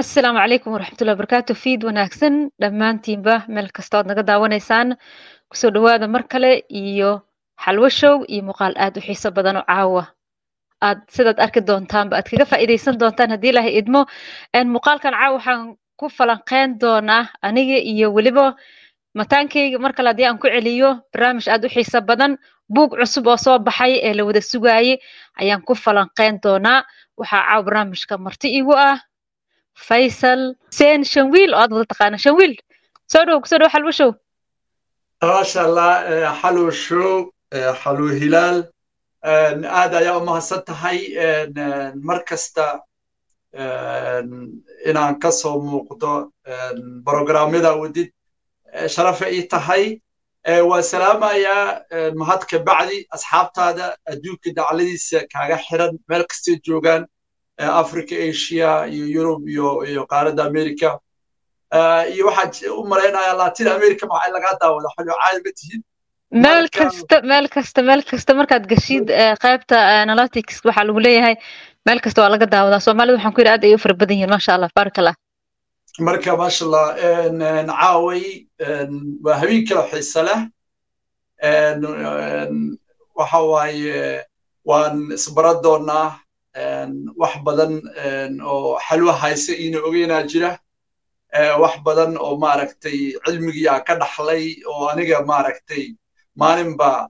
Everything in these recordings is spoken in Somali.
asalaamu calaykum waraxmatullahi wabarakaatu fiid wanaagsan dhammaantiinba meel kasta oad naga daawanaysaan. Kusoo dhawaada mar kale iyo xalwo show iyo muuqaal aad u xiiso badan oo caawa. Aad sidaad arki doontaanba aad kaga faa'iidaysan doontaan haddii ilaahay idmo. Muuqaalkan caawa waxaan ku falanqeyn doonaa aniga iyo weliba mataankayga mar kale haddii aan ku celiyo barnaamij aad u xiiso badan buug cusub oo soo baxay ee la wada sugaayey ayaan ku falanqeyn doonaa. Waxaa caawa barnaamijka marti igu ah faysal sen shanwiil oo aad wada taqaana shanwiil soo dhow ku soo dhow xalwo show. Maasha allah xalwo show xalwo hilaal. Aad ayaa u mahadsan tahay mar kasta inaan ka soo muuqdo programyada wadid sharafa ii tahay. Waa salaamayaa mahadka bacdi asxaabtaada adduunka dacladiisa kaaga xiran meel kastay joogaan africa asia iyo yurub iyo iyo qaaradda america iyo waxaan u malaynayaa latin america maxay lagaa daawada xalyo caadi ma tihin. Meel kasta meel kasta meel kasta. Markaad gashid qaybta analytics waxaa lagu leeyahay meel kasta waa laga daawadaa soomaalida waxaan ku yidhi aad ay u fara badan yihiin maasha allah baarak allah. Marka maasha allah caaway waa habeen kale xiise leh. Waxa waaye waan isbara doonaa wax badan oo xalwo hayse iina ogeynaa jira. Wax badan oo maaragtay cilmigii aan ka dhaxlay oo aniga maaragtay maalinba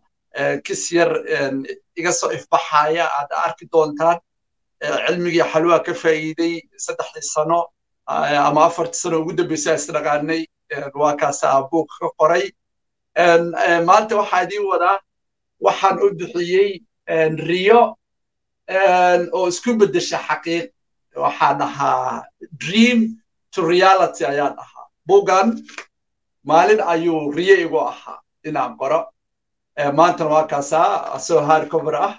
kis yar iga soo ifbaxaya aad arki doontaan cilmigii xalwaa ka faa'iiday saddexdii sano ama afartii sano. Ugu dambaysa isdhaqaanay waa kaasa buug ka qoray. Maanta waxaa idiin wadaa waxaan u bixiyey riyo oo isku beddesha xaqiiq waxaa dhahaa dream to reality ayaa dhahaa bugan maalin ayuu riyo igu ahaa inaan qoro maantana waa kaasaa asoo hard cover ah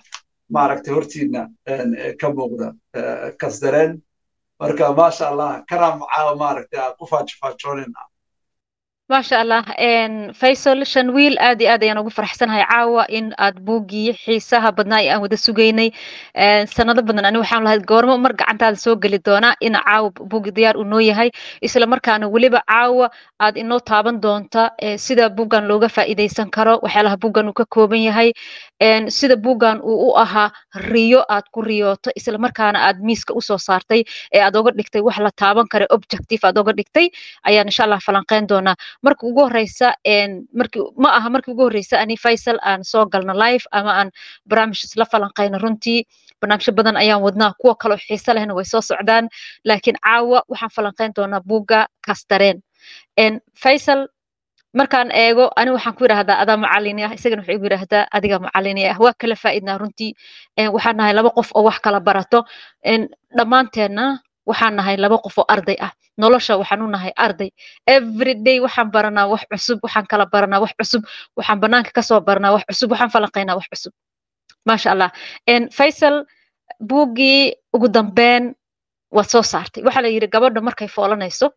maaragtay hortiina ka muuqda kasdareen marka maasha allah kanaa macaa maaragtay aan ku faajifaajoonina maasha allah faysal shanwiil aad iyo aad ayaan ugu faraxsanahay. Caawa in aad buuggii xiisaha badnaa ee aan wada sugaynay sanado badan ani waxaan lahayd goormo mar gacantaada soo geli doonaa in caawa buuggi diyaar uu noo yahay. Isla markaana weliba caawa aad inoo taaban doonta sida buuggan looga faa'iidaysan karo waxyaalaha buuggan uu ka kooban yahay sida buuggan uu u ahaa riyo aad ku riyooto isla markaana aad miiska u soo saartay ee aad oga dhigtay wax la taaban kara objective aad oga dhigtay ayaan insha allah doonaa marka ugu horeysa ma aha markii ugu horeysa ani faysal aan soo galno live ama aan barnaamij isla falanqeyno runtii barnaamijyo badan ayaan wadnaa kuwa kaloo xiise lehna way soo socdaan laakiin caawa waxaan falanqeyn doonaa buugga kastareen faysal markaan eego ani waxaan ku yidhahdaa adaa macalini ah isagana wuxuu igu yidhahdaa adiga macalini ah waa kala faa'idnaa runtii. Waxaan nahay laba qof oo wax kala barato. Dhammaanteenna waxaan nahay laba qof oo arday ah. Nolosha waxaan u nahay arday. Everyday waxaan baranaa wax cusub waxaan kala baranaa wax cusub waxaan banaanka ka soo baranaa wax cusub waxaan falanqaynaa wax cusub. Maasha allah faysal buuggii ugu dambeyn waad soo saartay. Waxaa la yidhi gabadha markay foolanayso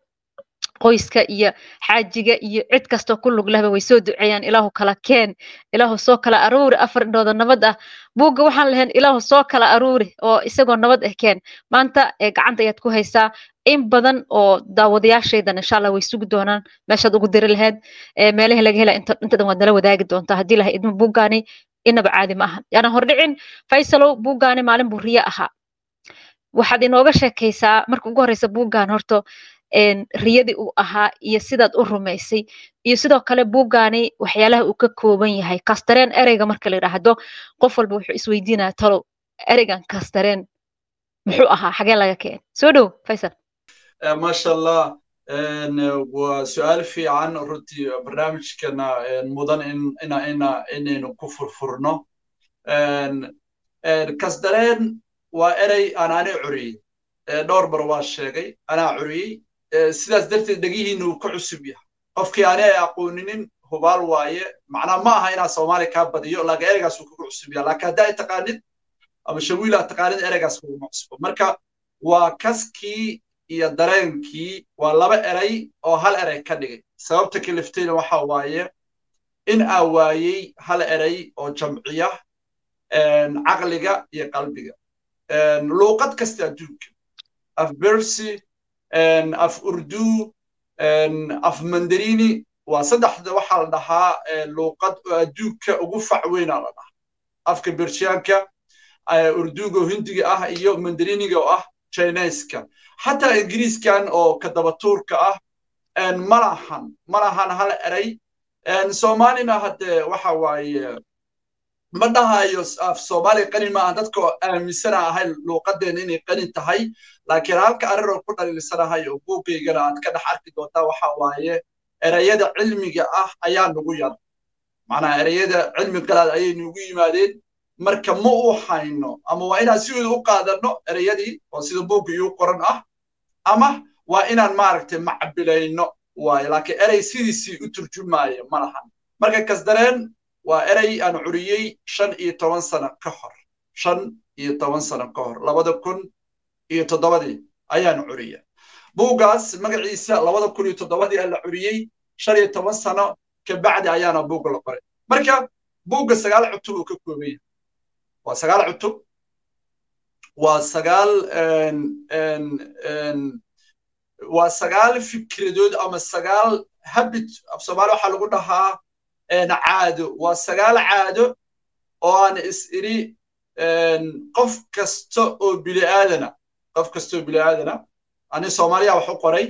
qoyska iyo xaajiga iyo cid kastoo ku lug lehba way soo duceeyaan. Ilaahu kala keen ilaahu soo kala aruuri. Afar indhooda nabad ah. Buugga waxaan lahayn ilaahu soo kala aruuri oo isagoo nabad ah keen. Maanta gacanta ayaad ku haysaa. In badan oo daawadayaashaydan insha allah way sugi doonaan. Meeshaad ugu diri lahayd meelaha laga hela inta waad nala wadaagi doontaa. Haddii lahay idmo buuggaani inaba caadi ma aha. Yaana hordhicin. Faysalow buuggaani maalin buu ahaa. Waxaad inooga sheekaysaa. Marka ugu horeysa buuggan horto riyadii uu ahaa iyo sidaad u rumaysay iyo sidoo kale buuggaani waxyaalaha uu ka kooban yahay. Kastareen ereyga marka la yidhaahdo qof walba wuxuu isweydiinaya talow ereygan kastareen muxuu ahaa? Xagee laga keen? Soo dhow faysal. Maasha allah waa su'aal fiican. Runtii barnaamijkana mudan inaynu ku furfurno. Kasdareen waa erey aan anaa curiyey. Dhowr bar waa sheegay. Anaa curiyey sidaas darteed dhegihiina uu ka cusub yahay. Qofkii ani ay aqooninin hubaal waaye. Macnaa ma aha inaa soomaali kaa badiyo laakiin ereygaas uu kaga cusub yahay. Laakiin haddaa taqaanid ama shawiil aad taqaanid ereygaas kuguma cusbo marka waa kaskii iyo dareenkii waa laba erey oo hal erey ka dhigay. Sababta kaliftayna waxa waaye in aa waayey hal erey oo jamciya caqliga iyo qalbiga. Luuqad kasta adduunka. Afbersi af urdu af mandarini waa saddexda waxaa la dhahaa luuqad adduunka ugu fac weyna la dhahaa. Afka bershiyaanka urduga hindiga ah iyo mandariniga oo ah chineska xataa ingiriiskan oo kadabatuurka ah malahan malahan hal eray. Soomaalina hadde waxa waaye ma dhahayo af soomaali qani maaha dadka aaminsana ahay luuqadeena inay qani tahay laakiin halka arrinoo ku dhaliilsanahay oo buugaygana aad ka dhex arki doontaa waxa waaye erayada cilmiga ah ayaa nugu yar. Macnaha erayada cilmi qalaad ayay nugu yimaadeen. Marka ma u hayno ama waa inaan sidooda u qaadanno erayadii oo sida buugga iu qoran ah ama waa inaan maaragtay macbilayno waayo laakiin erey sidiisii u turjumaayo ma lahan. Marka kasdareen waa erey aan curiyey shan iyo toban sano ka hor. Shan iyo toban sano ka hor. Labada kun iyo toddobadii ayaan curiya. Buuggaas magaciisa labada kun iyo toddobadii aa la curiyey shan iyo toban sano kabacdi ayaana buugga la qoray. Marka buugga sagaal cutub uu ka kooban yahay waa sagaal cutub. Waa sagaal waa sagaal fikradood ama sagaal habit af soomaali waxaa lagu dhahaa caado. Waa sagaal caado oo aan is idhi qof kasta oo biliaadana qof kasta oo biliaadana ani soomaaliya wax u qoray.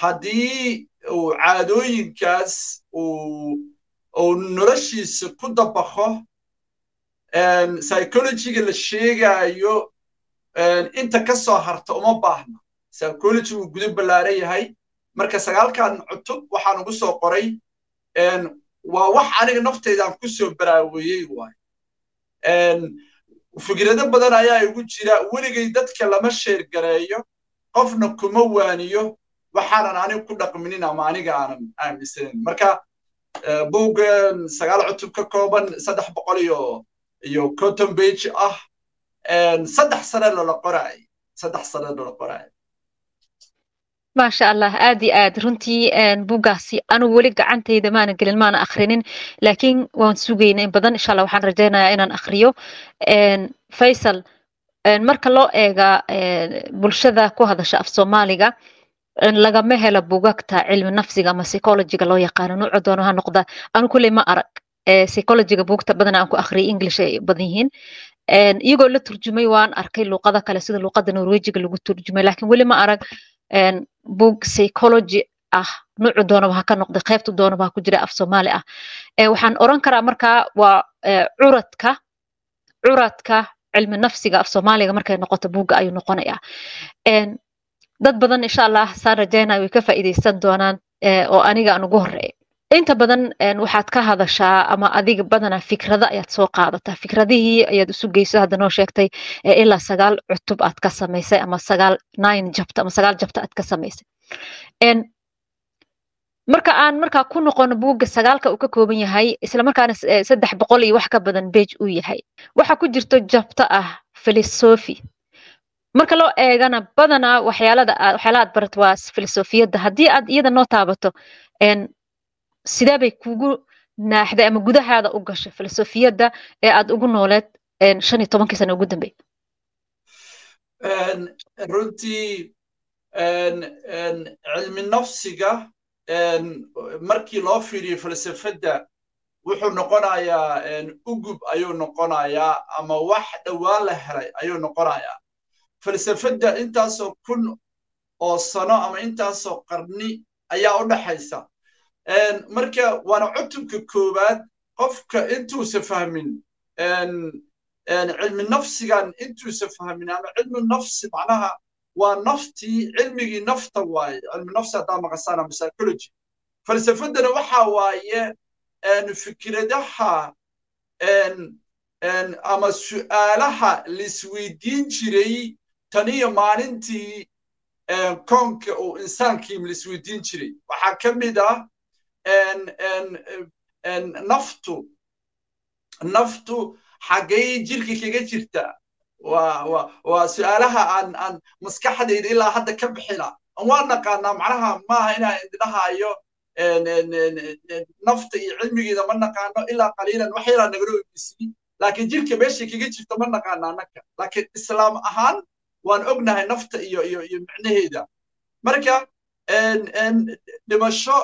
Haddii uu caadooyinkaas uu noloshiisa ku dabaqo psychologyga la sheegaayo inta ka soo harta uma baahna. Psychology uu gudo ballaaran yahay. Marka sagaalkan cutub waxaan ugu soo qoray waa wax aniga naftaydaan ku soo baraaweeyey waay. Fikrado badan ayaa igu jira. Weligay dadka lama sheergareeyo qofna kuma waaniyo waxaanan aniga ku dhaqminin ama aniga aanan aaminsanayn. Marka buuggan sagaal cutub ka kooban saddex boqol iyo iyo cotton bage ah saddex sane lala qoraay saddex sane lala qoraay maasha allah aad iyo aad. Runtii buuggaasi anugu weli gacantayda maana gelin maana akhrinin. Laakiin waan sugayna in badan. Insha waxaan rajaynayaa inaan akhriyo. Faysal marka loo eega bulshada ku hadasha af soomaaliga lagama helo buugagta cilmi nafsiga ama psychologyga loo yaqaano. Nuucu doono ha noqda anu kulley ma arag. Psychologyga buugta badan aan ku akhriyay english ay badan yihiin. Iyagoo la turjumay waan arkay luuqada kale sida luuqada norwejiga lagu turjumay. Laakiin weli ma arag book psychology ah nuucu doonaba ha ka noqday qaybtu doonaba ha ku jira af soomaali ah. Waxaan oran karaa markaa waa curadka curadka cilmi nafsiga af soomaaliga markay noqoto buugga ayuu noqonayaa. Dad badan insha allah saan rajaynaya way ka faa'iidaysan doonaan oo aniga aan ugu horeeyo inta badan waxaad ka hadashaa ama adiga badanaa fikrada ayaad soo qaadataa. Fikradihii ayaad isu geyso hadda noo sheegtay ilaa sagaal cutub aad ka samaysay ama sagaal nine jabta ama sagaal jabta aad ka samaysay. Marka aan markaa ku noqono buugga sagaalka uu ka kooban yahay isla markaana saddex boqol iyo wax ka badan bage uu yahay. Waxa ku jirto jabta ah philosophy marka loo eegana badanaa waxyaalada waxyaalaha aad barat waa filosofiyadda haddii aad iyada noo taabato sidee bay kugu naaxday ama gudahaada u gashay filosofiyadda ee aad ugu nooleed shan iyo tobankii sano ugu dambey runtii cilmi nafsiga markii loo fiiriyo falsafadda wuxuu noqonayaa ugub ayuu noqonayaa ama wax dhowaan la helay ayuu noqonayaa. Falsafadda intaasoo kun oo sano ama intaasoo qarni ayaa u dhaxaysa marka waana cutubka koowaad qofka intuusa fahmin cilmi nafsigan intuusa fahmin ama cilmi nafsi macnaha waa naftii cilmigii nafta waaye. Cilmi nafsi haddaa maqasaan ama psychology. Falsafaddana waxa waaye fikradaha ama su'aalaha laisweydiin jiray taniyo maalintii koonka uu insaankii laisweydiin jiray. Waxaa ka mid ah naftu. Naftu xaggay jirka kaga jirta. Waa su'aalaha aan aan maskaxdayda ilaa hadda ka bixina waa naqaanaa macnaha maaha inaan idhahayo nafta iyo cilmigeeda ma naqaano ilaa qaliilan wax yaraa nagala ogisiyey laakiin jirka meeshay kaga jirta ma naqaana annaka laakiin islaam ahaan waan ognahay nafta iyo iyo iyo micnaheeda. Marka dhimasho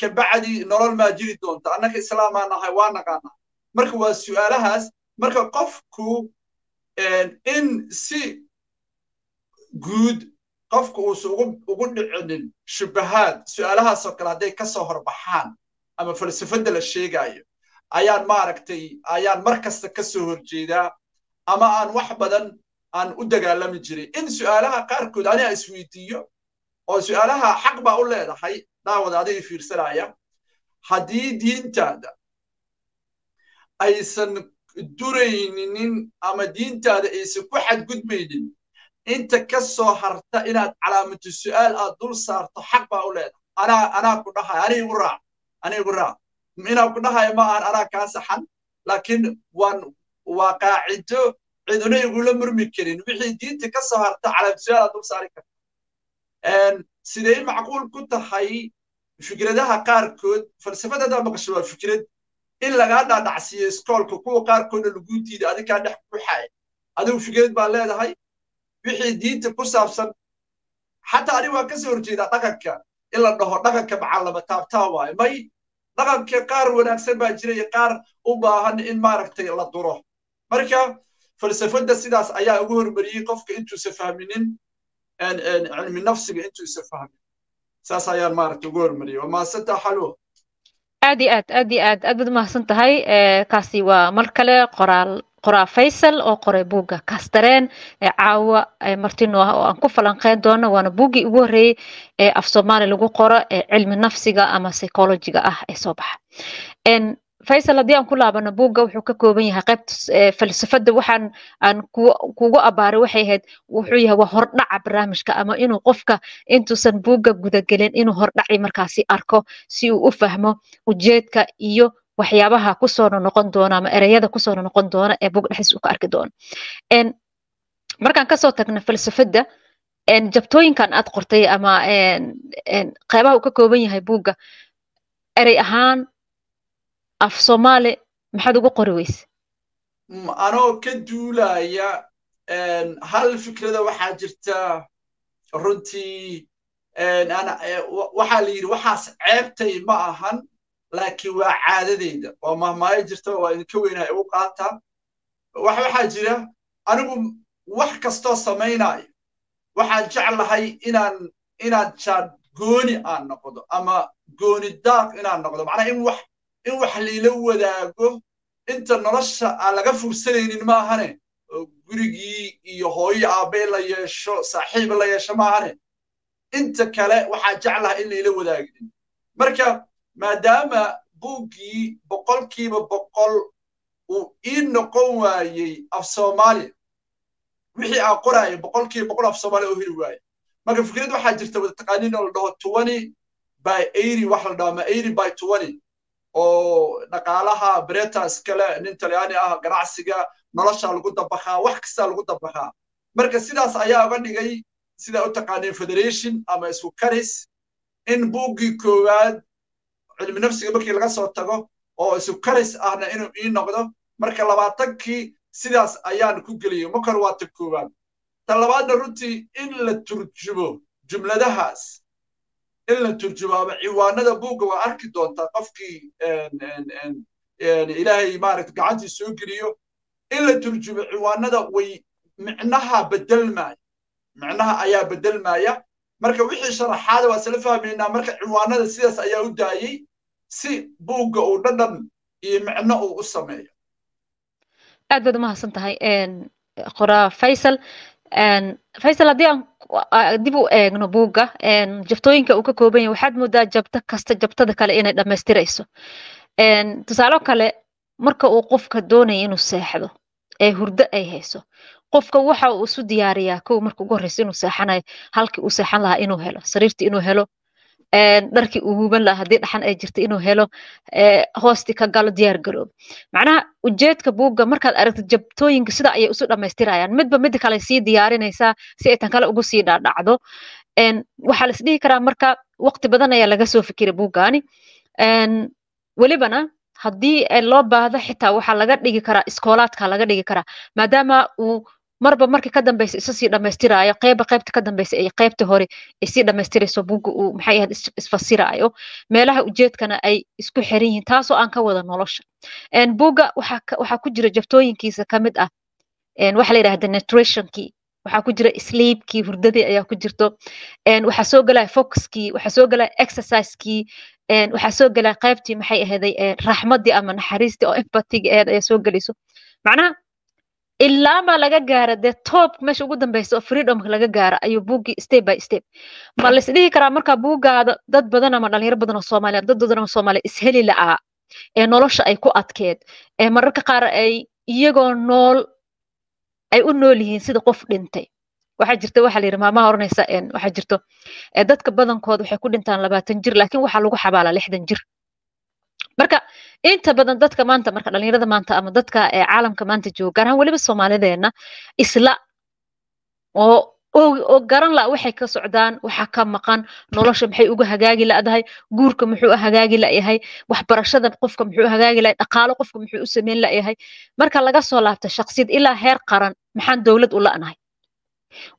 kabacdi nolol maa jiri doonta annaka islaamaa nahay waa naqaanaa. Marka waa su'aalahaas marka qofku in si guud qofku uusan ugu dhicinin shubahaad su'aalahaasoo kale hadday ka soo horbaxaan ama falsafadda la sheegaayo ayaan maaragtay ayaan mar kasta ka soo horjeedaa ama aan wax badan aan u dagaalami jiray. In su'aalaha qaarkood aniga isweydiiyo oo su'aalaha xaq baa u leedahay daawada adiga fiirsanaya haddii diintaada aysan durayninin ama diintaada aysan ku xadgudbaynin inta ka soo harta inaad calaamatu su'aal aad dul saarto xaq baa u leedahay anaa anaa ku dhahay aniga igu raac aniga igu raac inaan ku dhahayo ma aan anaa kaa saxan laakiin waan waa qaacido ciduna igula murmi karin wixii diinta ka soo harta calaamatu su'aal aad dul saari karta siday macquul ku tahay fikradaha qaarkood? Falsafada haddaa maqasho waa fikrad. In lagaa dhaadhacsiiyo iskoolka kuwa qaarkoodna lagu diida adigaa dhex buuxaya adigu fikrad baa leedahay. Wixii diinta ku saabsan xataa anigu waan ka soo horjeedaa dhaqanka. In la dhaho dhaqanka macallama taabtaa waayo. May dhaqanka qaar wanaagsan baa jira iyo qaar u baahan in maaragtay la duro. Marka falsafadda sidaas ayaa ugu hormariyey qofka intuusa fahminin cilmi nafsiga intuusa fahmin saas ayaan maaragtay ugu hormariyey waa mahadsantaa xalwo aad iyo aad aad iyo aad aad baad umahadsan tahay kaasi waa mar kale qoraal qoraa faysal oo qoray buugga kastareen ee caawa martino ah oo aan ku falanqeyn doono waana buuggii ugu horreeyey ee af soomaali lagu qoro ee cilmi nafsiga ama psychologiga ah ee soo baxa faysal haddii aan ku laabano buugga wuxuu ka kooban yahay qaybta falsafadda. Waxaan aan kugu abaaray waxay ahayd wuxuu yahay waa hordhaca barnaamijka ama inuu qofka intuusan buugga gudagelin inuu hordhaci markaasi arko si uu u fahmo ujeedka iyo waxyaabaha ku soo noqon doona ama ereyada ku soo noqon doona ee buug dhexdiis uu ka arki doono. Markaan ka soo tagno falsafadda jabtooyinkan aad qortay ama qeybaha uu ka kooban yahay buugga erey ahaan af soomaali maxaad ugu qori weyse anoo ka duulaya hal fikrada waxaa jirta runtii waxaa la yidhi waxaas ceebtay ma ahan laakiin waa caadadeyda. Oo mahmaayo jirta waa idinka weynaha igu qaataa waxaa jira anigu wax kastoo samaynayo waxaan jeclahay inaan inaan jaan gooni aan noqdo ama gooni daaq inaan noqdo. Macnaa in wax in wax liila wadaago. Inta nolosha aan laga fursanaynin maahane gurigii iyo hooyo aabbee la yeesho saaxiib la yeesho maahane. Inta kale waxaa jeclaha in layla wadaaginin marka maadaama buuggii boqolkiiba boqol uu ii noqon waayey af soomaaliya wixii aan qoraayo boqolkiiba boqol af soomaaliya oo heli waaye marka fikrad waxaa jirta taqaaniin oo la dhaho twenty by eighty wax la dhaho ama eighty by twenty oo dhaqaalaha breta iskale nin talyaani ah ganacsiga nolosha lagu dabaqaa wax kastaa lagu dabaqaa. Marka sidaas ayaa uga dhigay sidaa u taqaaneen federation ama isku karis in buuggii koowaad cilmi nafsiga markii laga soo tago oo isku karis ahna inuu ii noqdo marka labaatankii sidaas ayaan ku geliyey makor waa ta koowaad. Ta labaadna runtii in la turjumo jumladahaas in la turjumo ama ciwaanada buugga waa arki doontaa qofkii ilaahay maaragta gacantii soo geliyo. In la turjumo ciwaanada way micnaha bedelmaya micnaha ayaa bedelmaya marka wixii sharaxaada waa isla fahmaynaa marka ciwaanada sidaas ayaa u daayey si buugga uu dhadhan iyo micno uu u sameeyo. Aad baad umahadsan tahay qoraa faysal faysal haddii aan dib u eegno buugga jaftooyinka uu ka kooban yahay waxaad moodaa jabto kasta jabtada kale inay dhammaystirayso. Tusaalo kale marka uu qofka doonaya inuu seexdo ee hurdo ay hayso qofka waxa uu isu diyaariyaa kow marka ugu horreysa inuu seexanayo halkii uu seexan lahaa inuu helo sariirtii inuu helo dharkii uu huban haddii dhaxan ay jirta inuu helo hoostii ka galo diyaar garoob macnaha ujeedka buugga markaad aragtid jabtooyinka sida ayay isu dhammaystirayaan. Midba midda kale sii diyaarinaysaa si ay tan kale ugu sii dhaadhacdo. Waxaa la isdhihi karaa marka waqti badan ayaa laga soo fikiray buuggaani welibana haddii loo baahdo xitaa waxaa laga dhigi karaa iskoolaadka laga dhigi karaa maadaama uu marba marka ka dambeysa isu sii qeyba qeybta ka dambeysa ay qeybta hore ay sii dhammaystirayso buugga uu maxay ahayd isfasiraayo meelaha ujeedkana ay isku xiran yihiin taasoo aan ka wada nolosha. Buugga waxaa ku jira jabtooyinkiisa ka ah waxa la yidhahda nutritionkii waxaa ku jira sleepkii hurdadii ayaa ku jirto waxaa soo gelaya focuskii waxaa soo gelaya exercisekii waxaa soo gelaya qaybtii maxay ahaday raxmadii ama naxariistii oo empathiga aheed ayaa soo gelayso macnaha ilaama laga gaara dee top meesha ugu dambeysa oo freedomka laga gaara ayuu buuggii step by step. Ma lais dhihi karaa marka buuggaada dad badan ama dhalinyaro badan oo soomaaliya dad badan oo soomaaliya isheli la'aa ee nolosha ay ku adkeed ee mararka qaar ay iyagoo nool ay u nool yihiin sida qof dhintay. Waxaa jirta waxaa la maamaha oranaysa waxaa jirto dadka badankood waxay ku dhintaan labaatan jir laakiin waxaa lagu xabaalaa lixdan jir marka inta badan dadka maanta marka dhalinyarada maanta ama dadka caalamka maanta jooga gaar ahaan weliba soomaalideena isla oo oo garan la waxay ka socdaan waxa ka maqan nolosha maxay uga hagaagi la'dahay guurka muxuu hagaagi la'yahay waxbarashada qofka muxuu hagaagi la'yahay dhaqaalo qofka muxuu u sameyn la'yahay. Marka laga soo laabto shaksiyad ilaa heer qaran maxaan dowlad u la'nahay?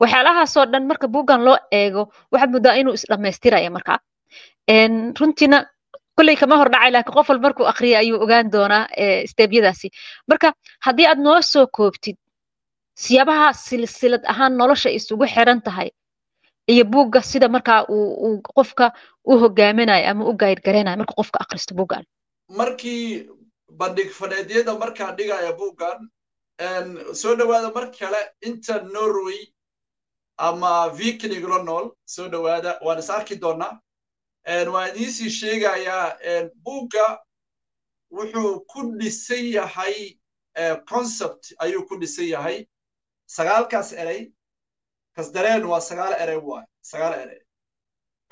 Waxyaalahaasoo dhan marka buuggan loo eego waxaad muddaa inuu isdhammaystiraya marka. Runtiina kulley kama hor dhacay laakiin qof walba markuu akriya ayuu ogaan doonaa steebyadaasi marka haddii aad noo soo koobtid siyaabaha silsilad ahaan nolosha isugu xiran tahay iyo buugga sida markaa uu qofka u hogaaminayo ama u gayrgaraynayo marka qofka akhristo buuggan markii bandhig faneedyada markaan dhigaya buuggan soo dhowaada mar kale inta norway ama viking la nool soo dhowaada waan is arki doonaa waan idiinsii sheegayaa buugga wuxuu ku dhisan yahay concept ayuu ku dhisan yahay. Sagaalkaas erey kasdareen waa sagaal erey waay sagaal erey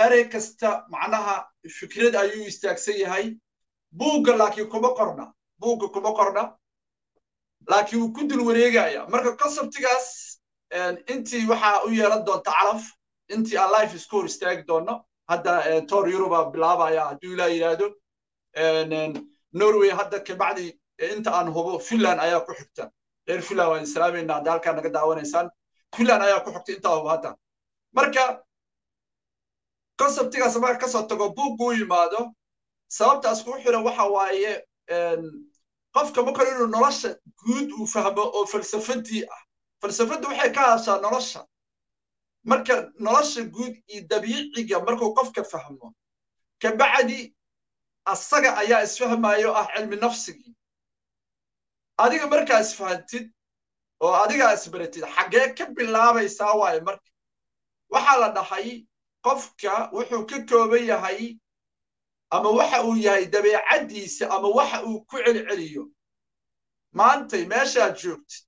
erey kasta macnaha fikrad ayuu istaagsan yahay. Buugga laakiin kuma qorna buugga kuma qorna. Laakiin wuu ku dul wareegaya. Marka conceptigaas intii waxaa u yeelan doonta calaf intii aan life isku hor istaagi doono hadda tor yuruba bilaabaya hadduu ilaa yidhaahdo norway hadda kabacdi inta aan hubo finland ayaa ku xigta. Reer finland waan islaamaynaa hadda halkaa naga daawanaysaan. Finland ayaa ku xigta intaa hubo hadda. Marka conceptigaas marka ka soo tago buuggu u yimaado sababtaas kuu xiran waxa waaye qofka marka inuu nolosha guud uu fahmo oo falsafadii ah. Falsafaddu waxay ka hadashaa nolosha marka nolosha guud iyo dabiiciga markuu qofka fahmo kabacdi asaga ayaa isfahmayo ah cilmi nafsigii adiga markaa isfahantid oo adigaa isbaratid xaggee ka bilaabaysaa waaye marka. Waxaa la dhahay qofka wuxuu ka kooban yahay ama waxa uu yahay dabeecaddiisa ama waxa uu ku celceliyo. Maantay meeshaad joogtid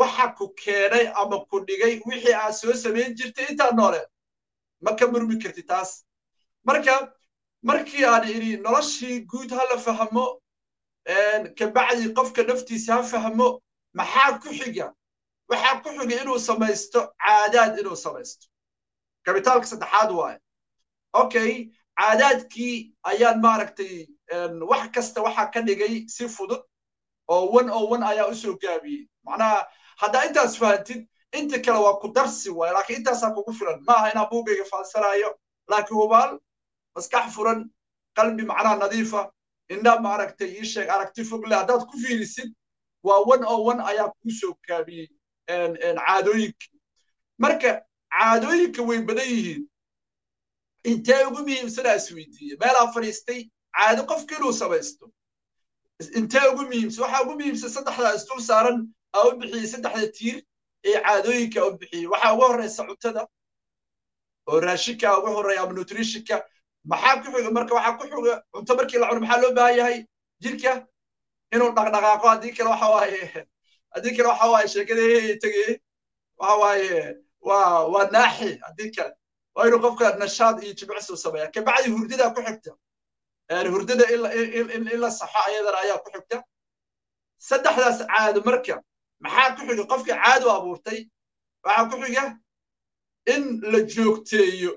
waxa ku keenay ama ku dhigay wixii aad soo samayn jirtay intaad nooleed ma ka murmi kartid taas. Marka markii aan idhi noloshii guud ha la fahmo kabacdi qofka naftiisa ha fahmo maxaa ku xiga? Waxaa ku xiga inuu samaysto caadaad inuu samaysto. Kabitaalka saddexaad waaye. Okay caadaadkii ayaan maaragtay wax kasta waxaa ka dhigay si fudud oo one oo one ayaa u soo gaabiyey. Macnaha haddaa intaas fahantid inta kale waa ku darsi waaye laakiin intaasaa kugu filan. Maaha inaan buugayga fahansanayo laakiin hubaal maskax furan qalbi macnaha nadiifa. Indha maaragtay ii sheeg aragti fogle haddaad ku fiirisid waa one oo one ayaa kuu soo gaabiyey caadooyinkii marka caadooyinka way badan yihiin. Intee ugu muhiimsanaa isweydiiye meelaa fadhiistay caado qofka inuu samaysto. Intee ugu muhiimsan waxaa ugu muhiimsan saddexdaa isdul saaran aa u bixiyey saddexda tiir ee caadooyinka u bixiyey waxaa uga horreysa cuntada oo raashinka uga horreeya ama nutritionka. Maxaa ku xiga marka? Waxaa ku xiga cunto markii la cuno maxaa loo baahan yahay? Jirka inuu dhaqdhaqaaqo. Haddii kale waxa waaye haddii kale waxa waaye sheekada tegeye waxa waaye waa waa naaxi haddii kale. Waa inuu qofka nashaad iyo jimicsi u sameeya. Kabacdi hurdada ku xigta. Hurdada in la saxo ayadana ayaa ku xigta. Saddexdaas caado marka maxaa ku xiga qofka caado abuurtay. Waxaa ku xiga in la joogteeyo.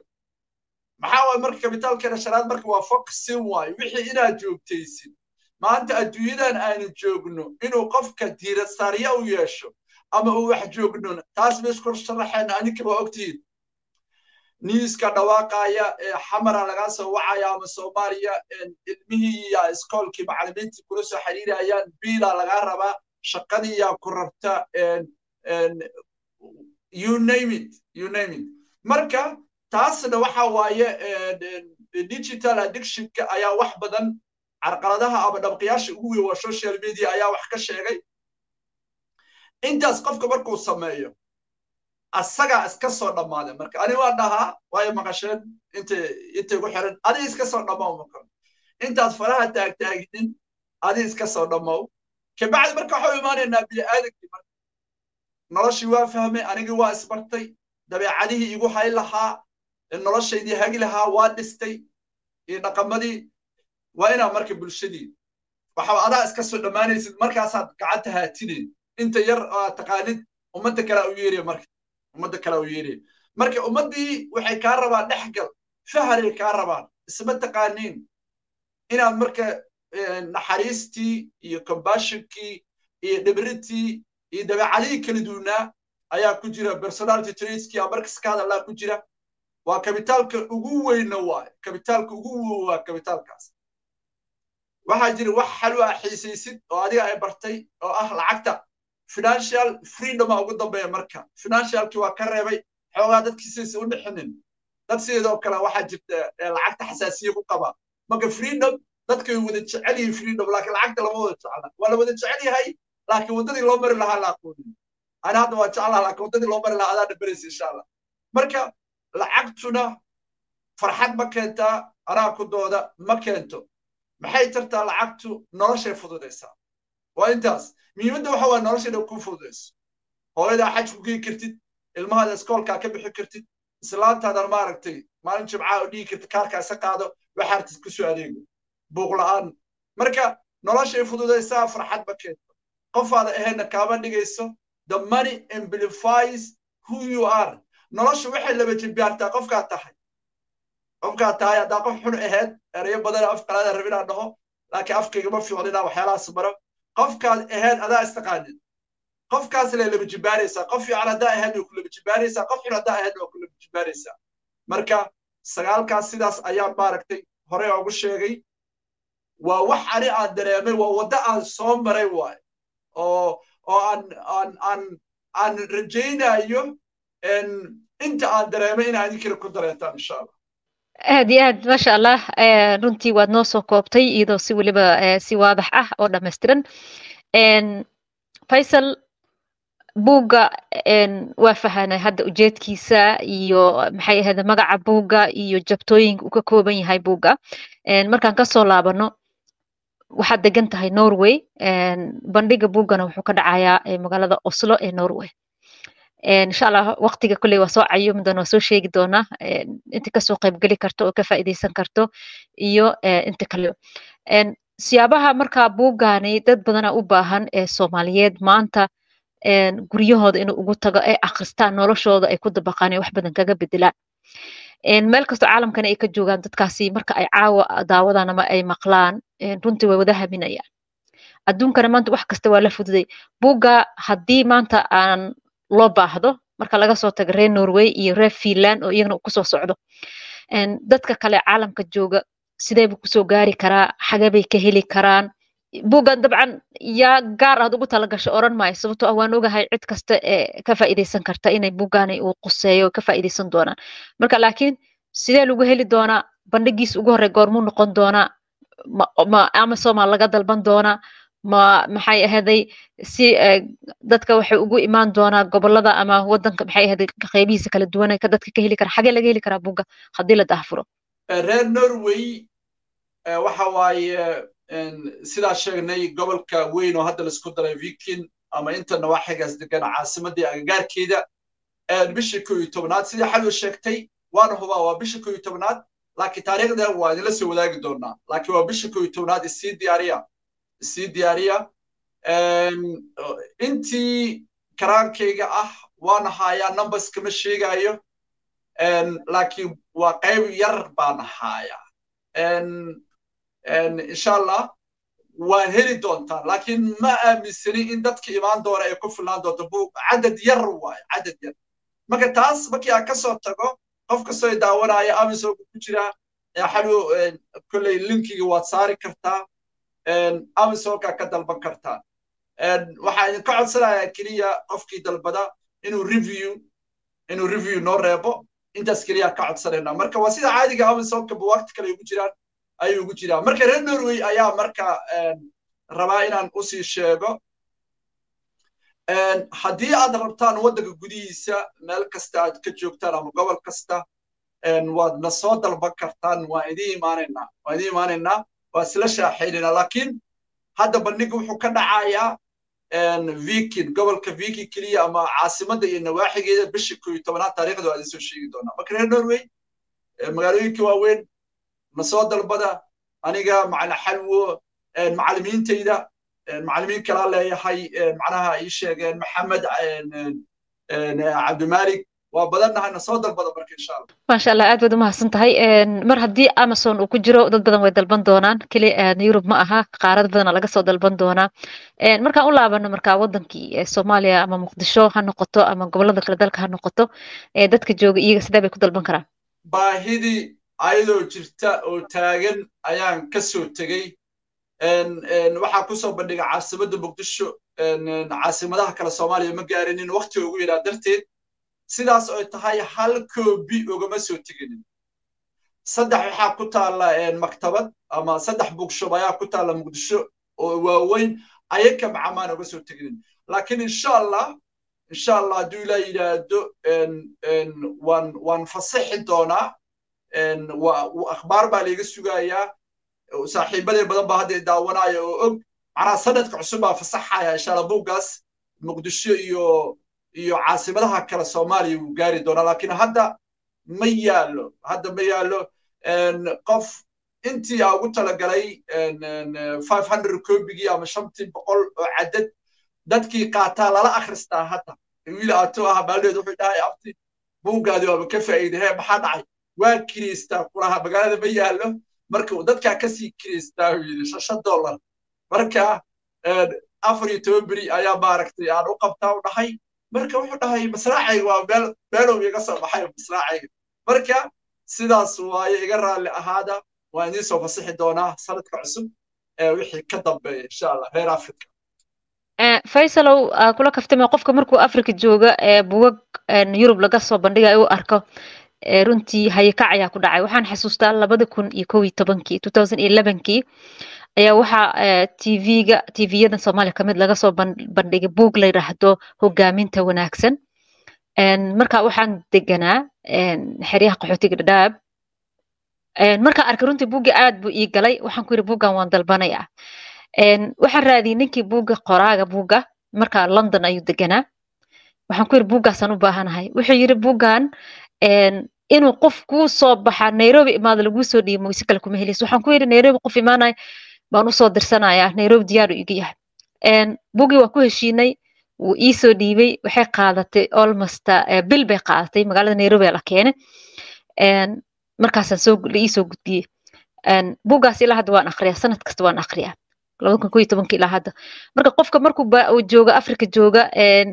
Maxaa waay marka kabitaalkeena shanaad marka waa foxin waayo wixii inaad joogtaysid. Maanta adduunyadan aanu joogno inuu qofka diirasaarya u yeesho ama uu wax joognon taas bay isku sharaxeen? Aninkaba ogtihiin niiska dhawaaqaya ee xamara lagaa soo wacaya ama soomaaliya ilmihii iyo iskoolkii macallimiintii kula soo xiriirayaan biila lagaa rabaa shaqadii yaa ku rabta you name it you name it. Marka taasna waxa waaye digital addictionka ayaa wax badan carqaladaha ama dhabqiyaasha ugu weyn waa social media ayaa wax ka sheegay. Intaas qofka markuu sameeyo asagaa iska soo dhammaaday marka ani waa dhahaa waayo maqasheen intay intay ku xiran adi iska soo dhammow intaad faraha taagtaaginin adi iska soo dhammow kabacdi marka waxau imaanaynaa bini'aadankii marka noloshii waa fahmay anigii waa isbartay dabeecadihii igu hay lahaa noloshaydii hagi lahaa waa dhistay iyo dhaqamadii waa inaa marka bulshadii. Waxa adaa iska soo dhammaanaysid markaasaad gacanta haatinayn inta yar taqaanid ummadda kalea u yeeraya marka ummadda kalea u yeeraya marka ummaddii waxay kaa rabaan dhexgal faharay kaa rabaan isma taqaaniin. Inaad marka naxariistii iyo combashonkii iyo dhibritii iyo dabeecadihii kala duwnaa ayaa ku jira. Personality traitskii aa markas ka hadallaa ku jira waa kabitaalka ugu weyna waaye kabitaalka ugu weyn waa kabitaalkaas. Waxaa jira wax xalu ah xiisaysid oo adiga ay bartay oo ah lacagta. Financial freedom a ugu dambeeya marka. Financialkii waa ka reebay. Xoogaa dadkiisaysa u dhixinin. Dad sideedoo kale waxaa jirta lacagta xasaasiye ku qaba marka freedom dadkay wada jecel yihiin freedom laakiin lacagta lama wada jecla waa la wada jecel yahay laakiin waddadii loo mari lahaa la aqoonin ana hadda waa jeclaha laakiin waddadii loo mari lahaa adaana beraysa insha allah marka lacagtuna farxad ma keentaa anaa ku dooda ma keento. Maxay tartaa lacagtu noloshay fududaysaa? Waa intaas. Muhiimadda waxa waa noloshayna ku fududayso. Hooyadaa xaj ku gei kartid ilmahaada iskoolkaa ka bixi kartid islaantaadan maaragtay maalin jimcaha oo dhigi kartid kaarkaa isa qaado waxaartid ku soo adeego buuq la'aan marka noloshay fududaysaa farxad ma keento. Qofaada ahayna kaama dhigayso the money amplifies who you are. Noloshu waxay laba jimbaartaa qofkaa tahay. Qofkaa tahay haddaa qof xun ahayd erayo badan af qalaada rab inaan dhaho laakiin afkayga ma fiicno inaan waxyaalahaas maro. Qofkaad ahayd adaa istaqaanid. Qofkaas le laba jimbaaraysaa qof fiican haddaa ahayd waa ku laba qof xun haddaa ahayd waa ku laba marka sagaalkaas sidaas ayaan maaragtay hore ugu sheegay waa wax ani aan dareemay waa waddo aan soo maray waaye oo oo aan aan aan aan rajaynayo inta aan dareemay in aan idinkana ku dareentaan insha allah aad iyo aad maasha allah runtii waad noo soo koobtay iyadoo si weliba si waadax ah oo dhammaystiran. Faysal buugga waa fahanay hadda ujeedkiisa iyo maxay ahayd magaca buugga iyo jabtooyinka uu ka kooban yahay buugga. Markaan ka soo laabano waxaad degan tahay norway bandhiga buuggana wuxuu ka dhacayaa magaalada oslo ee norway. Insha allah waqtiga kolley waa soo cayumi waa soo sheegi doonaa inta ka soo qaybgeli karto oo ka faa'iidaysan karto iyo inta kale. Siyaabaha markaa buuggaani dad badana u baahan ee soomaaliyeed maanta guryahooda inuu ugu tago ay akhristaan noloshooda ay ku dabaqaan wax badan kaga bedelaan meel kastoo caalamkana ay ka joogaan dadkaasi marka ay caawa daawadaan ama ay maqlaan runtii way wada haminayaan adduunkana maanta wax kasta waa la fududay. Buugga haddii maanta aan loo baahdo marka laga soo tago reer norway iyo reer finland oo iyagana ku soo socdo dadka kale caalamka jooga sidee buu ku soo gaari karaa? Xagee bay ka heli karaan? Buuggan dabcan yaa gaar aad ugu talagasho oran maayo sababtoo ah waan ogahay cid kasta ee ka faa'iidaysan karta inay buuggaani uu quseeyo ka faa'iidaysan doonaan. Marka laakiin sidee lagu heli doonaa? Bandhigiis ugu horey goormuu noqon doonaa ma amazoma laga dalban doonaa ma maxay ahaday si dadka waxay ugu imaan doonaa gobollada ama wadanka maxay ahaday qeybihiisa kala duwan ka dadka ka heli kara xagee laga heli karaa buugga haddii la daahfuro? Reer norway waxa waaye sidaa sheegnay gobolka weyn oo hadda la isku daray vikin ama inta nawaaxigaas degan caasimadii agagaarkeeda bishii ko iyo tobnaad sidii xalwa sheegtay waana hubaa waa bishii ko iyo tobnaad laakiin taariikhda waa idinla soo wadaagi doonaa. Laakiin waa bishii ko iyo tobnaad isii diyaariya. Isii diyaariya. Intii karaankayga ah waan hayaa numbers kama sheegayo laakiin waa qayb yar baan hayaa insha allah waa heli doontaan laakiin ma aaminsani in dadka imaan doona ay ku filnaan doonto. Cadad yar waaye cadad yar. Marka taas markii aan ka soo tago qof kastoo daawanaya amisonka ku jira xalu kolley linkiga waad saari kartaa amisonka ka dalban kartaa. Waxaa idinka codsanayaa keliya qofkii dalbada inuu review inuu review noo reebo. Intaas keliya ka codsanayna. Marka waa sida caadiga amisonka buwaagta kale ugu jiraan ayuu ugu jiraa. Marka reer norway ayaa marka rabaa inaan u sii sheego haddii aad rabtaan waddanka gudihiisa meel kasta aad ka joogtaan ama gobol kasta waad na soo dalban kartaan waa idiin imaanaynaa waa idiin imaanaynaa waa isla shaaxaynaynaa laakiin hadda bandhiga wuxuu ka dhacayaa vikin gobolka vikin keliya ama caasimadda iyo nawaaxigeeda bishii koo iyo tobanaad taariikhda waa idin soo sheegi doonaa marka reer norway magaalooyinka waaweyn na soo dalbada aniga macna xalwo macallimiintayda macallimiin kalaa leeyahay macnaha ii sheegeen maxamed cabdimalik. Waa badannahay na soo dalbada marka insha allah. Maasha allah aad baad umahadsan tahay. Mar haddii amazon uu ku jiro dad badan way dalban doonaan. Keli yurub ma aha qaarad badana laga soo dalban doonaa. Markaan u laabano markaa wadankii soomaaliya ama muqdisho ha noqoto ama gobollada kale dalka ha noqoto dadka jooga iyaga sidee bay ku dalban karaan. Baahidii ayadoo jirta oo taagan ayaan ka soo tegey waxaa ku soo bandhiga caasimadda muqdisho caasimadaha kale soomaaliya ma gaarinin wakti ugu yaraa darteed sidaas oo tahay hal koobi ugama soo teginin. Saddex waxaa ku taalla maktabad ama saddex bookshop ayaa ku taalla muqdisho oo waaweyn ayaka macamaan uga soo teginin. Laakiin insha allah insha allah hadduu ilaa yidhaahdo waan waan fasaxi doonaa akhbaar baa layga sugayaa saaxiibadee badan baa hadda daawanaya oo og macnaha sanadka cusub baa fasaxaya insha allah buuggaas muqdisho iyo iyo caasimadaha kale soomaaliya wuu gaari doonaa laakiin hadda ma yaallo hadda ma yaallo qof intii aa ugu talagalay five hundred koobigii ama shantii boqol oo cadad dadkii qaataa lala akhristaa hadda wiil aato ah maaldeed wuxuu dhahay abti buuggaadi waaba ka faa'iidahee maxaa dhacay waa kiriistaa kulaha magaalada ma yaallo marka dadkaa ka sii kiriistaa uu yidhi dollar. Marka afar iyo toban beri ayaa maaragtay aan u qabtaa u dhahay. Marka wuxuu dhahay masraacayga waa meel meelow iga soo baxay masraacayga. Marka sidaas waaye iga raalli ahaada waan idiin soo fasixi doonaa sanadka cusub ee wixii ka dambeeya insha allah reer africa faysalow kula kaftame qofka markuu africa jooga bugag yurub laga soo bandhigayo u arko runtii hayakac ayaa ku dhacay. Waxaan xasuustaa labada kun iyo kow iyo tobankii two thousand iyo elevenkii ayaa waxaa tvga tvyadan soomaaliya ka mid laga soo bandhigay buug la yidhaahdo hogaaminta wanaagsan. Marka waxaan deganaa xeryaha qaxootiga dhadhaab. Markaa arkay runtii buugga aad buu ii galay waxaan ku yidhi buuggan waan dalbanayaa waxaan raadiyey ninkii buugga qoraaga buugga markaa london ayuu deganaa. Waxaan ku yidhi buuggaasaan u baahanahay. Wuxuu yidhi buuggan inuu qof kuu soo baxa nairobi imaado laguu soo dhiibo moyse kale kuma helayso waxaan ku yidhi nairobi qof imaanaya baan u soo dirsanayaa nairobi diyaaru iga yahay. Buuggii waa ku heshiinay wuu ii soo dhiibay waxay qaadatay almost bil bay qaadatay magaalada nairobi la keenay. Markaasaan soo la ii soo gudbiyey buuggaas ilaa hadda waan akriyaa sanad kasta waan akriyaa ilaa hadda marka qofka markuu jooga africa jooga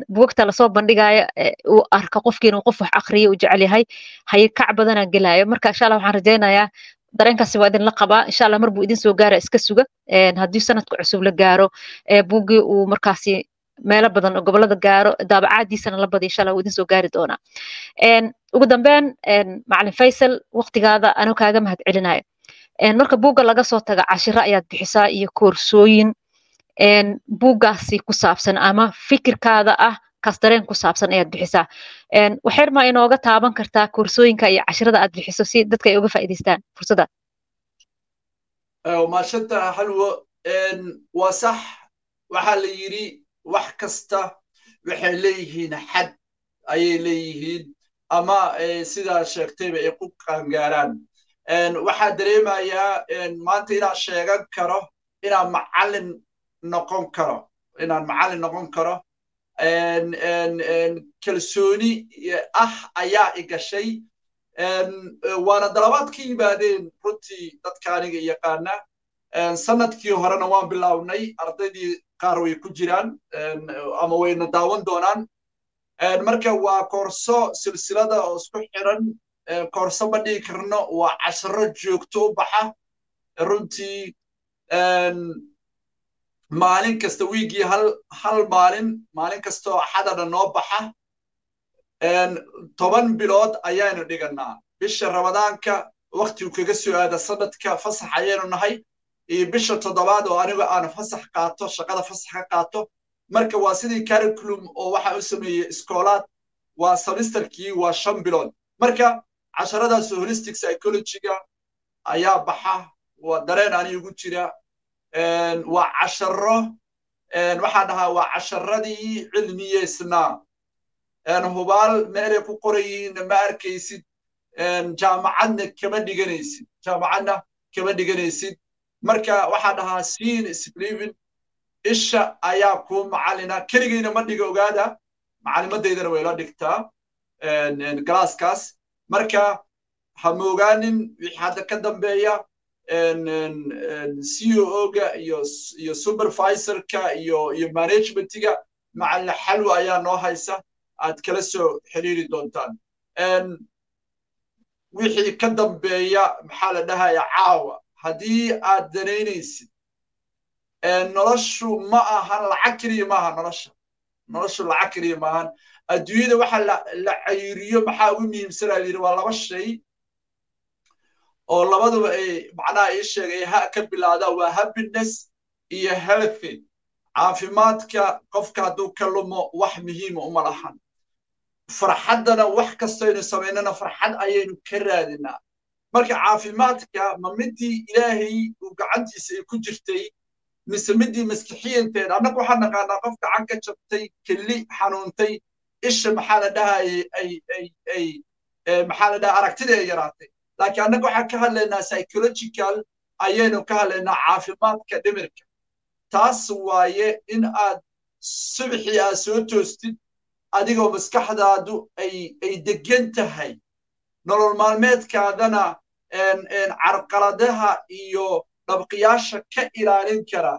buugagta la soo bandhigaayo uu arka qofkii inuu qof wax akriyo uu jecel yahay haye kac badanaa gelaayo. Marka insha waxaan rajaynayaa dareenkaasi waa idin qabaa. Insha allah mar buu idin soo gaara iska suga. Haddii sanadka cusub la gaaro buuggii uu markaasi meelo badan oo gobollada gaaro daabacaadiisana la badiyo insha wuu idin soo gaari doonaa. Ugu dambeyn macalin faysal waqtigaada anuu kaaga mahad celinayo marka buugga laga soo taga cashiro ayaad bixisaa iyo koorsooyin. Buuggaasi ku saabsan ama fikirkaada ah kaas dareen ku saabsan ayaad bixisaa. Waxyar maa inooga taaban kartaa koorsooyinka iyo cashirada aad bixiso si dadka ay uga faa'iidaystaan. Fursadda maashanta halwo waa sax. Waxaa la yidhi wax kasta waxay leeyihiin xad. Ayay leeyihiin. Ama sidaa sheegtayba ay ku qaangaaraan waxaa dareemayaa maanta inaan sheegan karo inaan macallin noqon karo inaan macallin noqon karo. Kalsooni ah ayaa i gashay. Waana dalabaad ka yimaadeen runtii dadka aniga yaqaana. Sanadkii horena waan bilownay ardaydii qaar way ku jiraan. Ama wayna daawan doonaan. Marka waa koorso silsilada oo isku xiran koorso dhigi karno waa casharo joogto u baxa. Runtii maalin kasta wiigii hal maalin maalin kasta oo xadana noo baxa toban bilood ayaanu dhigannaa bisha ramadaanka waktigu kaga soo aada sanadka fasax ayaynu nahay. Iyo bisha toddobaad oo anigu aan fasax qaato shaqada fasax ka qaato. Marka waa sidii curriculum oo waxa u sameeyey iskoolaad waa semesterkii waa shan bilood. Marka casharadaas holistic psychologyga ayaa baxa waa dareen ani ugu jira. Waa casharo waxaan dhahaa waa casharadii cilmiyeysnaa hubaal meelay ku qoran yihiinna ma arkaysid? Jaamacadna kama dhiganaysid. Jaamacadna kama dhiganaysid. Marka waxaa dhahaa siin sblivin isha ayaa kuu macalina. Keligayna ma dhiga ogaada macalimadeydana way la dhigtaa. Galaaskaas marka ha moogaanin hadda ka dambeeya cooga iyo iyo supervisorka iyo iyo managementiga macalina xalwa ayaa noo haysa. Aad kala soo xiriiri doontaan. Wixii ka dambeeya maxaa la dhahaya caawa. Haddii aad danaynaysid noloshu ma ahan lacag keliya maaha nolosha. Noloshu lacag keliya maahan adduunyada waxa la cayiriyo maxaa ugu muhiimsanaa yidhi waa laba shay oo labaduba ay macnaha ii sheegay ha ka bilaada waa happiness iyo healthy. Caafimaadka qofka hadduu ka lumo wax muhiima uma lahan. Farxaddana wax kastaynu samaynana farxad ayaynu ka raadinaa. Marka caafimaadka ma midii ilaahay uu gacantiisa ay ku jirtay mise midii maskixiyanteed annagu waxaan naqaanaa qof gacan ka jabtay kelli xanuuntay isha maxaa la dhahayay ay ay maxaa la dhaha aragtida ay yaraatay. Laakiin annaga waxaan ka hadlaynaa psychological ayaynu ka hadlaynaa caafimaadka dhimirka. Taas waaye in aad subaxii aad soo toostid adigoo maskaxdaadu ay ay degan tahay. Nolol maalmeedkaadana carqaladaha iyo dhabqiyaasha ka ilaalin kara.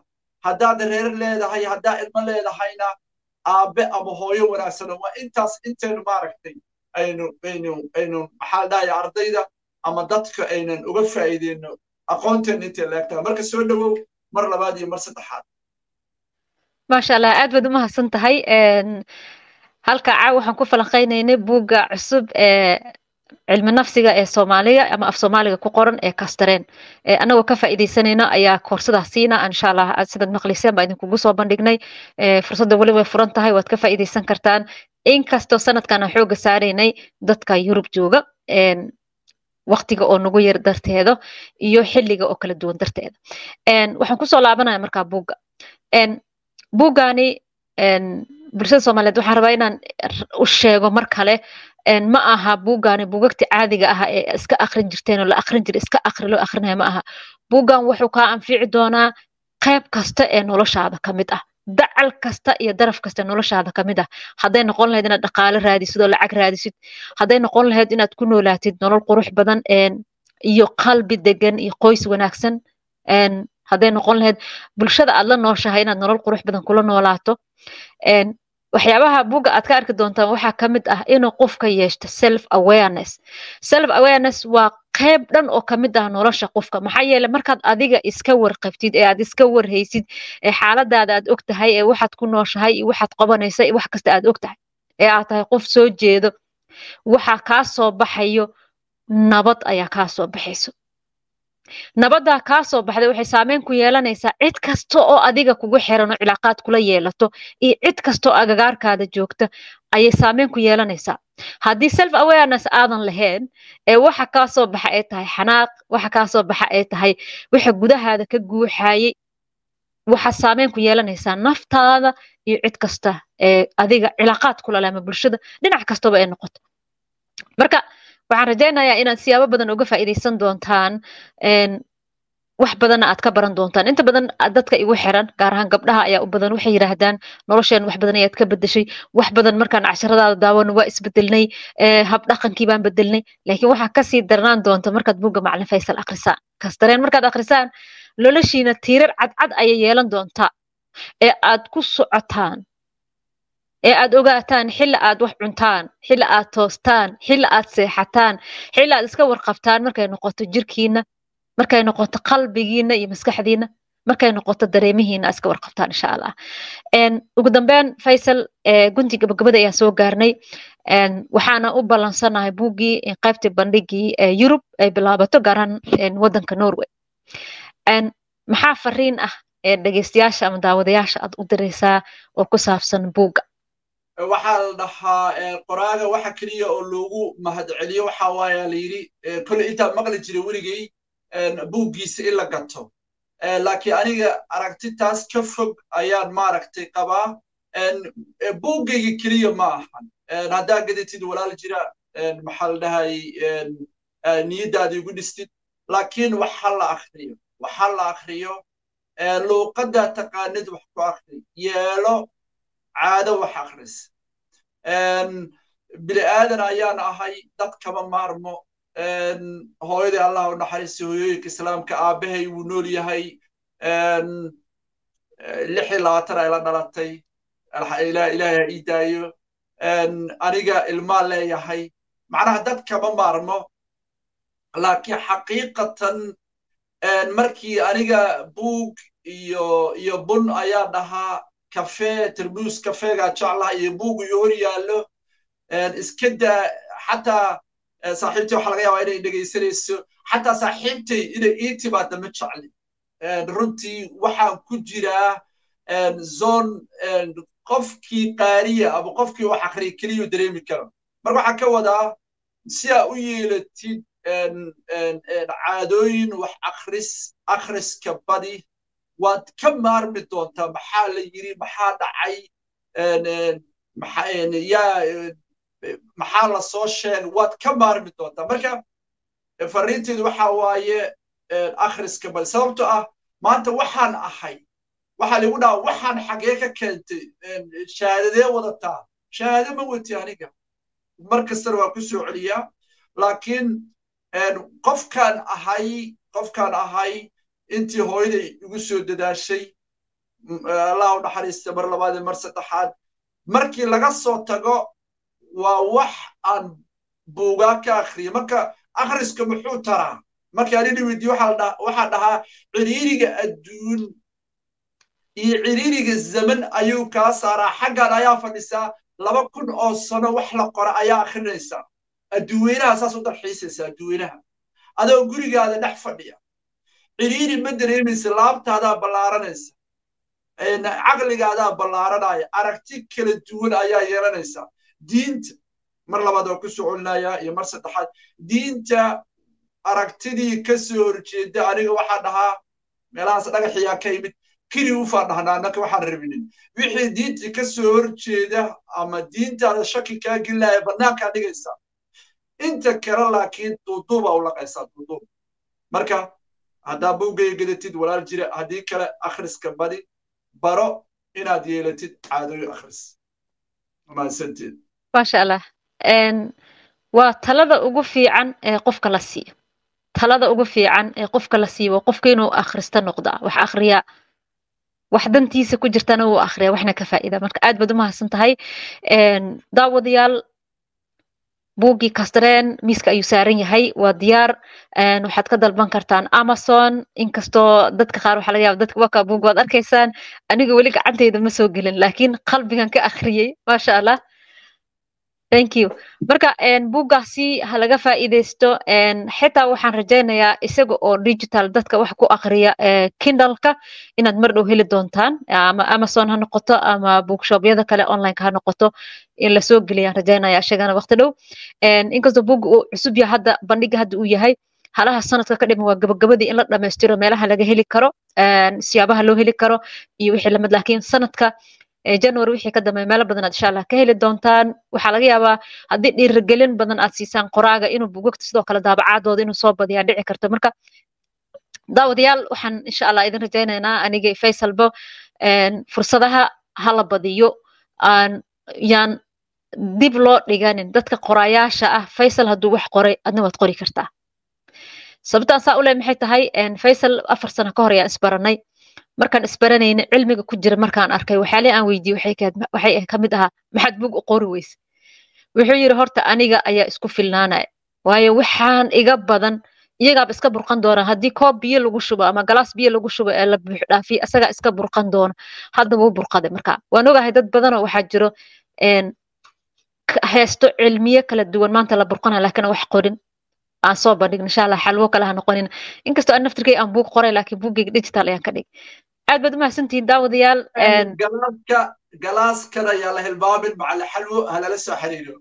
Haddaad reer leedahay haddaa ilmo leedahayna aabe ama hooyo wanaagsan waa intaas intaynu maaragtay aynu aynu aynu maxaa dhahaya ardayda ama dadka aynan uga faa'iideyno aqoonteena intay leegtahay marka soo dhowow mar labaad iyo mar saddexaad. Maasha allah aad baad u mahadsan tahay halka caaw waxaan ku falanqaynaynay buugga cusub ee cilmi nafsiga ee soomaaliga ama af soomaaliga ku qoran ee kastareen annagoo ka faa'iidaysanayna ayaa koorsadaas siina insha allah sidaad maqliseen baa idinkugu soo bandhignay fursadda weli way furan tahay waad ka faa'iidaysan kartaan inkastoo sanadkan aan xooga saaraynay dadka yurub jooga waktiga oo nagu yar darteeda iyo xilliga oo kala duwan darteeda waxaan ku soo laabanaya markaa buugga buuggaani bulshada soomaaliyeed waxaan rabaa inaan u sheego mar kale ma aha buuggaani buugagti caadiga ah ee iska akrin jirteen oo la akrin jira iska akri loo akrinaya ma aha. Buuggan wuxuu kaa anfici doonaa qayb kasta ee noloshaada ka mid ah dacal kasta iyo daraf kasta noloshaada ka ah. Hadday noqon lahayd inaad dhaqaale raadisid oo lacag raadisid hadday noqon lahayd inaad ku noolaatid nolol qurux badan iyo qalbi degan iyo qoys wanaagsan hadday noqon lahayd bulshada aad la nooshahay inaad nolol qurux badan kula noolaato waxyaabaha buugga aad ka arki doontaan waxaa ka mid ah inuu qofka yeeshto self awareness self awareness waa qayb dhan oo ka mid ah nolosha qofka. Maxaa yeele markaad adiga iska warqabtid ee aad iska warhaysid ee xaaladaada aad og tahay ee waxaad ku nooshahay iyo waxaad qabanaysa iyo wax kasta aad og tahay ee aad tahay qof soo jeedo waxaa kaa soo baxayo nabad ayaa kaa soo baxayso nabaddaa kaa soo baxday waxay saameyn ku yeelanaysaa cid kasta oo adiga kugu xiran oo cilaaqaad kula yeelato iyo cid kasta oo agagaarkaada joogta ayay saameyn ku yeelanaysaa. Haddii self awareness aadan lahayn ee waxa kaa soo baxa ay tahay xanaaq waxa kaa soo baxa ay tahay waxa gudahaada ka guuxayay waxaa saameyn ku yeelanaysaa naftaada iyo cid kasta ee adiga cilaaqaad kula ama bulshada dhinac kastaba ay noqoto. Marka waxaan rajaynayaa inaad siyaabo badan uga faa'iidaysan doontaan wax badanna aad ka baran doontaan. Inta badan dadka igu xiran gaar ahaan gabdhaha ayaa u badan waxay yidhaahdaan nolosheen wax badan ayaad ka bedeshay wax badan markaan casharadaada daawano waa isbedelnay hab dhaqankii baan bedelnay laakiin waxaa ka sii darnaan doonta markaad buugga macalin faysal akrisaan kasdareen markaad akrisaan noloshiina tiirar cadcad ayay yeelan doontaa. Ee aad ku socotaan ee aad ogaataan xilli aad wax cuntaan xilli aad toostaan xilli aad seexataan xilli aad iska warqabtaan markay noqoto jirkiina markay noqoto qalbigiina iyo maskaxdiina markay noqoto dareemihiina aad iska warqabtaan insha allah. Ugu dambeyn faysal gunti gabagabada ayaan soo gaarnay. Waxaana u ballansanahay buuggii qaybtii bandhigii yurub ay bilaabato gaaraan waddanka norway. Maxaa fariin ah dhegeystayaasha ama daawadayaasha aad u diraysaa oo ku saabsan buugga waxaa la dhahaa qoraaga waxa keliya oo loogu mahadceliyo waxa waaya la yidhi kolle intaa maqli jiray weligay buuggiisa in la gato. Laakiin aniga aragtitaas ka fog ayaan maaragtay qabaa buuggayga keliya ma ahan. Haddaa gadatid walaal jira maxaa la dhahay niyaddaada igu dhistid laakiin waxa la akriyo waxa la akriyo luuqaddaa taqaanid wax ku akri yeelo caado wax akris bini aadan ayaan ahay dad kama maarmo. Hooyadii allah u naxariistay hooyooyinka islaamka aabbahay wuu nool yahay. Lix iyo labaatan ay la dhalatay. Ilaahay ha ii daayo. Aniga ilmaa leeyahay. Macnaha dad kama maarmo. Laakiin xaqiiqatan markii aniga buug iyo iyo bun ayaa dhahaa kafee tarbuus kafeegaa jeclaha iyo buug iyo hor yaallo. Iska daa xataa saaxiibtay waxa laga yaabaa inay dhegaysanayso xataa saaxiibtay inay ii timaada ma jecli. Runtii waxaan ku jiraa zone qofkii qaariya ama qofkii wax akriya keliyuu dareemi karo. Marka waxaan ka wadaa si u yeelatid caadooyin wax akris akhriska badi waad ka maarmi doontaa maxaa la yiri maxaa dhacay? Maxaa la soo waad ka maarmi doontaa marka fariinteedu waxa waaye akhriska badi sababto ah maanta waxaan ahay waxaa ligu dhaha waxaan xagee ka keentay shahaadadee wadataa. Shahaado ma wati aniga. Mar kastana waa ku soo celiyaa. Laakiin qofkaan ahay qofkaan ahay intii hooyaday igu soo dadaashay allah u naxariista mar labaad mar saddexaad markii laga soo tago waa wax aan buugaa ka akhriyo marka akhriska muxuu taraa? Markii anini weydiye waxaa dhahaa ciriiriga adduun iyo ciriiriga zaman ayuu kaa saaraa. Xaggan ayaa fadhisaa laba kun oo sano wax la qora ayaa akhrinaysaa adduweynaha saas u dalxiisaysa adduweynaha adoo gurigaada dhex fadhiya ciriiri ma dareemaysa laabtaadaa ballaaranaysa? Caqligaadaa ballaaranaya aragti kala duwan ayaa yeelanaysa. Diinta mar labaad waa ku soo celinayaa iyo mar saddexaad. Diinta aragtidii ka soo horjeeda aniga waxaa dhahaa meelahaas dhagaxiyaa ka yimid keli ufaa dhahnaa annaka waxaan rabinin. Wixii diintii ka soo horjeeda ama diintaada shaki kaa gelinaya bannaankaa dhigaysaa inta kale laakiin duuduubaa u laqaysaa marka haddaa buuggay gadatid walaal jira haddii kale akhriska badi baro inaad yeelatid caadooyin akhris. Mahadsanteed maasha allah waa talada ugu fiican ee qofka la siiyo talada ugu fiican ee qofka la siiyo waa qofka inuu akhrista noqdaa wax akhriyaa wax dantiisa ku jirtana uu akhriya waxna ka faa'ida marka aad baad u mahadsan tahay daawadayaal buuggii kastareen miiska ayuu saaran yahay waa diyaar. Waxaad ka dalban kartaan amazon. Inkastoo dadka qaar waxaa laga yaaba dadka waka buug waad arkaysaan. Aniga weli gacanteyda ma soo gelin laakiin qalbigan ka akhriyey maasha allah thank you. Marka buuggaasi ha laga faa'iidaysto xitaa waxaan rajaynayaa isaga oo digital dadka wax ku akriya kindalka inaad mar dhow heli doontaan ama amazon ha noqoto ama bookshobyada kale onlineka ha noqoto. In la soo geliyaan rajaynaya isagana waqti dhow. Inkastoo buugga uu cusub yahay hadda bandhiga hadda uu yahay halaha sanadka ka dhiman waa gabagabadii in la dhammaystiro meelaha laga heli karo. Siyaabaha loo heli karo iyo wixii la mid laakiin sanadka january wixii ka dambeeya meelo badan aad insha allah ka heli doontaan. Waxaa laga yaabaa haddii dhiirigelin badan aad siisaan qoraaga inuu bugagta sidoo kale daabacaadooda inuu soo badiyaa dhici karto. Marka daawadayaal waxaan insha allah idin rajaynaynaa aniga faysalbo fursadaha hala badiyo yaan dib loo dhiganin dadka qoraayaasha ah faysal hadduu wax qoray adna waad qori kartaa. Sababtaan saa u leh maxay tahay? Faysal afar sano ka hor ayaan isbaranay markaan isbaranayna cilmiga ku jira markaan arkay waxyaalihi aan weydiiyey waxay ka mid ahaa maxaad bug u qori weyse. Wuxuu yidhi horta aniga ayaa isku filnaanaya waayo waxaan iga badan iyagaaba iska burqan doona haddii koob biyo lagu shubo ama galaas biyo lagu shubo ee la buux dhaafiyo isagaa iska burqan doona. Hadda wuu burqaday marka. Waan ogahay dad badanoo waxaa jiro heesto cilmiye kala duwan maanta la burqana laakiin wax qorin. Aan soo bandhigin insha xalwo kale ha noqonin. Inkastoo aan naftirkay aan buug qoray laakiin buuggayga digital ayaan ka dhig aad baad umahadsantihiin daawadayaal galaaska galaaskana yaa la hilmaamin macala xalwo halala soo xiriiro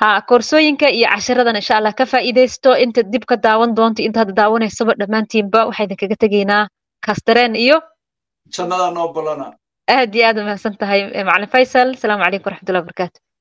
ha koorsooyinka iyo cashiradan insha allah ka faa'iidaysto inta dib ka daawan doonto inta hadda daawanaysaba dhammaantiinba waxaa idinkaga tegaynaa kastareen iyo jannada noo aad iyo aad umahadsan tahay macalin faysal asalaamu calaykum waraxmatullahi wabarakaatu